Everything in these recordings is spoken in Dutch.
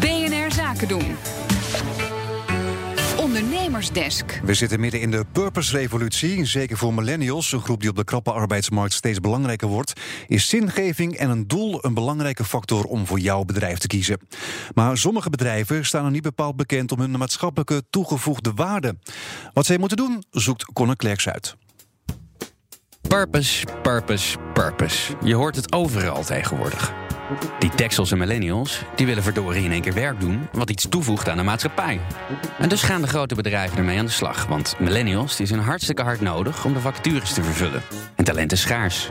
BNR Zaken doen. Ondernemersdesk. We zitten midden in de purpose-revolutie. Zeker voor millennials, een groep die op de krappe arbeidsmarkt steeds belangrijker wordt, is zingeving en een doel een belangrijke factor om voor jouw bedrijf te kiezen. Maar sommige bedrijven staan er niet bepaald bekend om hun maatschappelijke toegevoegde waarde. Wat zij moeten doen, zoekt Conor Klerks uit. Purpose, purpose, purpose. Je hoort het overal tegenwoordig. Die Texels en millennials, die willen verdorie in één keer werk doen... wat iets toevoegt aan de maatschappij. En dus gaan de grote bedrijven ermee aan de slag. Want millennials die zijn hartstikke hard nodig om de vacatures te vervullen. En talent is schaars.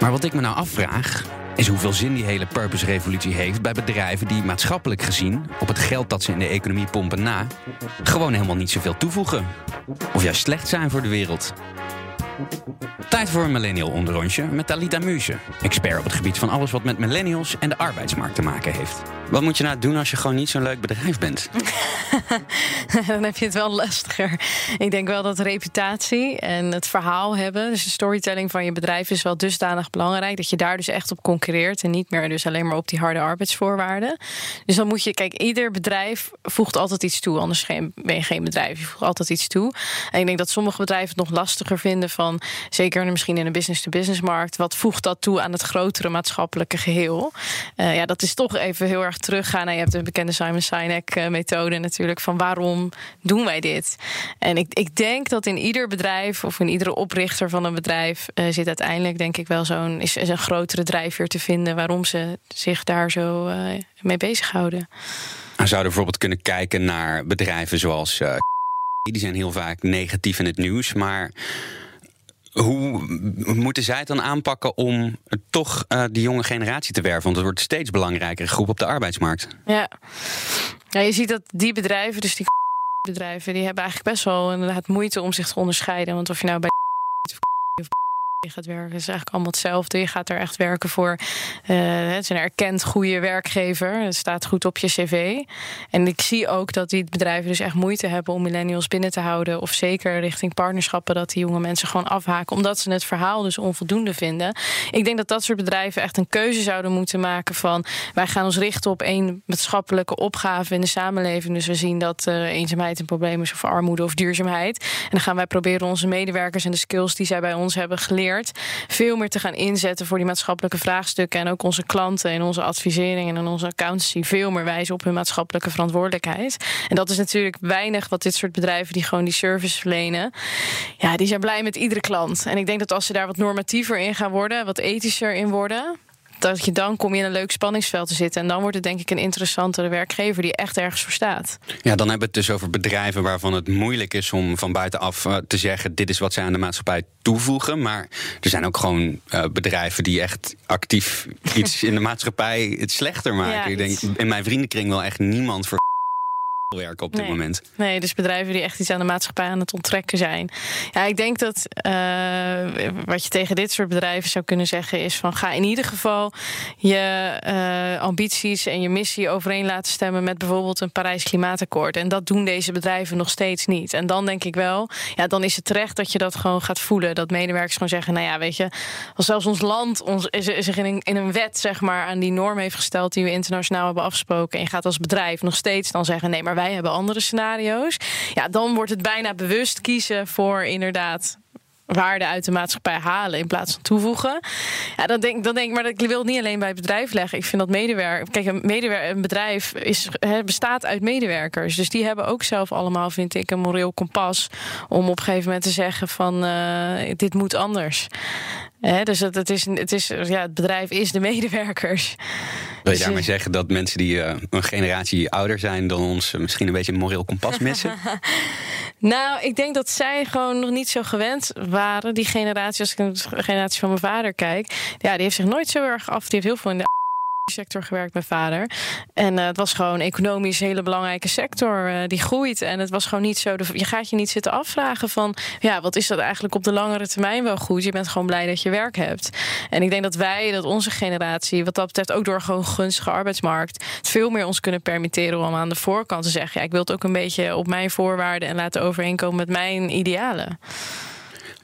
Maar wat ik me nou afvraag, is hoeveel zin die hele purpose-revolutie heeft... bij bedrijven die maatschappelijk gezien, op het geld dat ze in de economie pompen na... gewoon helemaal niet zoveel toevoegen. Of juist slecht zijn voor de wereld. Tijd voor een millennial onderrondje met Talita Muse. Expert op het gebied van alles wat met millennials en de arbeidsmarkt te maken heeft. Wat moet je nou doen als je gewoon niet zo'n leuk bedrijf bent? Dan heb je het wel lastiger. Ik denk wel dat reputatie en het verhaal hebben, dus de storytelling van je bedrijf is wel dusdanig belangrijk dat je daar dus echt op concurreert en niet meer dus alleen maar op die harde arbeidsvoorwaarden. Dus dan moet je, kijk, ieder bedrijf voegt altijd iets toe, anders ben je geen bedrijf. Je voegt altijd iets toe. En ik denk dat sommige bedrijven het nog lastiger vinden van, zeker misschien in een business-to-business markt, wat voegt dat toe aan het grotere maatschappelijke geheel? Uh, ja, dat is toch even heel erg teruggaan. Je hebt de bekende Simon Sinek-methode natuurlijk. Van waarom doen wij dit? En ik, ik denk dat in ieder bedrijf of in iedere oprichter van een bedrijf uh, zit uiteindelijk, denk ik wel, zo'n is, is, een grotere drijfveer te vinden waarom ze zich daar zo uh, mee bezighouden. We zouden bijvoorbeeld kunnen kijken naar bedrijven zoals. Die zijn heel vaak negatief in het nieuws, maar hoe moeten zij het dan aanpakken om toch uh, die jonge generatie te werven? Want het wordt steeds belangrijkere groep op de arbeidsmarkt. Ja. ja, je ziet dat die bedrijven, dus die bedrijven, die hebben eigenlijk best wel inderdaad moeite om zich te onderscheiden. Want of je nou bij je gaat werken. Is eigenlijk allemaal hetzelfde. Je gaat er echt werken voor. Uh, het is een erkend goede werkgever. Het staat goed op je cv. En ik zie ook dat die bedrijven dus echt moeite hebben om millennials binnen te houden. Of zeker richting partnerschappen dat die jonge mensen gewoon afhaken. Omdat ze het verhaal dus onvoldoende vinden. Ik denk dat dat soort bedrijven echt een keuze zouden moeten maken van wij gaan ons richten op één maatschappelijke opgave in de samenleving. Dus we zien dat uh, eenzaamheid een probleem is of armoede of duurzaamheid. En dan gaan wij proberen onze medewerkers en de skills die zij bij ons hebben geleerd veel meer te gaan inzetten voor die maatschappelijke vraagstukken. En ook onze klanten in onze advisering en onze accountancy veel meer wijzen op hun maatschappelijke verantwoordelijkheid. En dat is natuurlijk weinig wat dit soort bedrijven die gewoon die service verlenen. Ja, die zijn blij met iedere klant. En ik denk dat als ze daar wat normatiever in gaan worden, wat ethischer in worden, dat je dan kom je in een leuk spanningsveld te zitten. En dan wordt het denk ik een interessantere werkgever die echt ergens voor staat. Ja, dan hebben we het dus over bedrijven waarvan het moeilijk is om van buitenaf uh, te zeggen: dit is wat zij aan de maatschappij toevoegen. Maar er zijn ook gewoon uh, bedrijven die echt actief iets in de maatschappij het slechter maken. Ja, ik denk in mijn vriendenkring wel echt niemand voor werken op dit nee. moment. Nee, dus bedrijven die echt iets aan de maatschappij aan het onttrekken zijn. Ja, ik denk dat uh, wat je tegen dit soort bedrijven zou kunnen zeggen is van ga in ieder geval je uh, ambities en je missie overeen laten stemmen met bijvoorbeeld een Parijs Klimaatakkoord. En dat doen deze bedrijven nog steeds niet. En dan denk ik wel, ja, dan is het terecht dat je dat gewoon gaat voelen. Dat medewerkers gewoon zeggen, nou ja, weet je, als zelfs ons land ons, zich in een, in een wet zeg maar aan die norm heeft gesteld die we internationaal hebben afgesproken. En je gaat als bedrijf nog steeds dan zeggen, nee, maar wij hebben andere scenario's. Ja, dan wordt het bijna bewust kiezen voor inderdaad waarde uit de maatschappij halen in plaats van toevoegen. Ja, dan denk, dan denk ik, maar ik wil niet alleen bij het bedrijf leggen. Ik vind dat medewerker. Kijk, een, medewer een bedrijf is, bestaat uit medewerkers. Dus die hebben ook zelf allemaal, vind ik, een moreel kompas. Om op een gegeven moment te zeggen: van uh, dit moet anders. He, dus het, het, is, het, is, ja, het bedrijf is de medewerkers. Wil je daarmee zeggen dat mensen die uh, een generatie ouder zijn dan ons uh, misschien een beetje een moreel kompas missen? nou, ik denk dat zij gewoon nog niet zo gewend waren. Die generatie, als ik naar de generatie van mijn vader kijk, ja, die heeft zich nooit zo erg af. Die heeft heel veel in de sector gewerkt, mijn vader. En uh, het was gewoon economisch een hele belangrijke sector uh, die groeit. En het was gewoon niet zo. Je gaat je niet zitten afvragen van ja, wat is dat eigenlijk op de langere termijn wel goed? Je bent gewoon blij dat je werk hebt. En ik denk dat wij, dat onze generatie, wat dat betreft, ook door gewoon gunstige arbeidsmarkt, veel meer ons kunnen permitteren om aan de voorkant te zeggen: ja, ik wil het ook een beetje op mijn voorwaarden en laten overeenkomen met mijn idealen.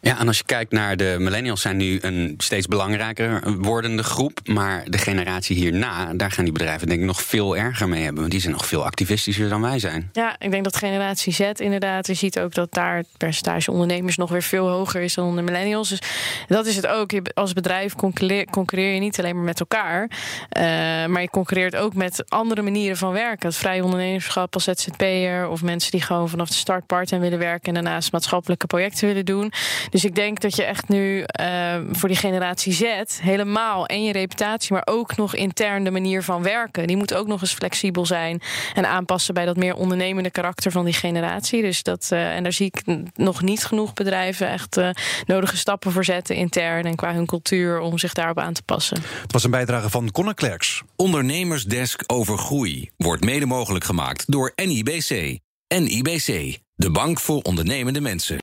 Ja, en als je kijkt naar de millennials, zijn nu een steeds belangrijker wordende groep. Maar de generatie hierna, daar gaan die bedrijven denk ik nog veel erger mee hebben. Want die zijn nog veel activistischer dan wij zijn. Ja, ik denk dat generatie Z inderdaad. Je ziet ook dat daar het percentage ondernemers nog weer veel hoger is dan de millennials. Dus dat is het ook. Als bedrijf concurreer, je niet alleen maar met elkaar. Uh, maar je concurreert ook met andere manieren van werken. Het vrije ondernemerschap als ZZP'er. Of mensen die gewoon vanaf de start part willen werken. En daarnaast maatschappelijke projecten willen doen. Dus ik denk dat je echt nu uh, voor die generatie Z helemaal en je reputatie, maar ook nog intern de manier van werken. Die moet ook nog eens flexibel zijn en aanpassen bij dat meer ondernemende karakter van die generatie. Dus dat, uh, en daar zie ik nog niet genoeg bedrijven echt uh, nodige stappen voor zetten intern en qua hun cultuur om zich daarop aan te passen. Het was een bijdrage van Conor Klerks. Ondernemersdesk over groei wordt mede mogelijk gemaakt door NIBC. NIBC, de bank voor ondernemende mensen.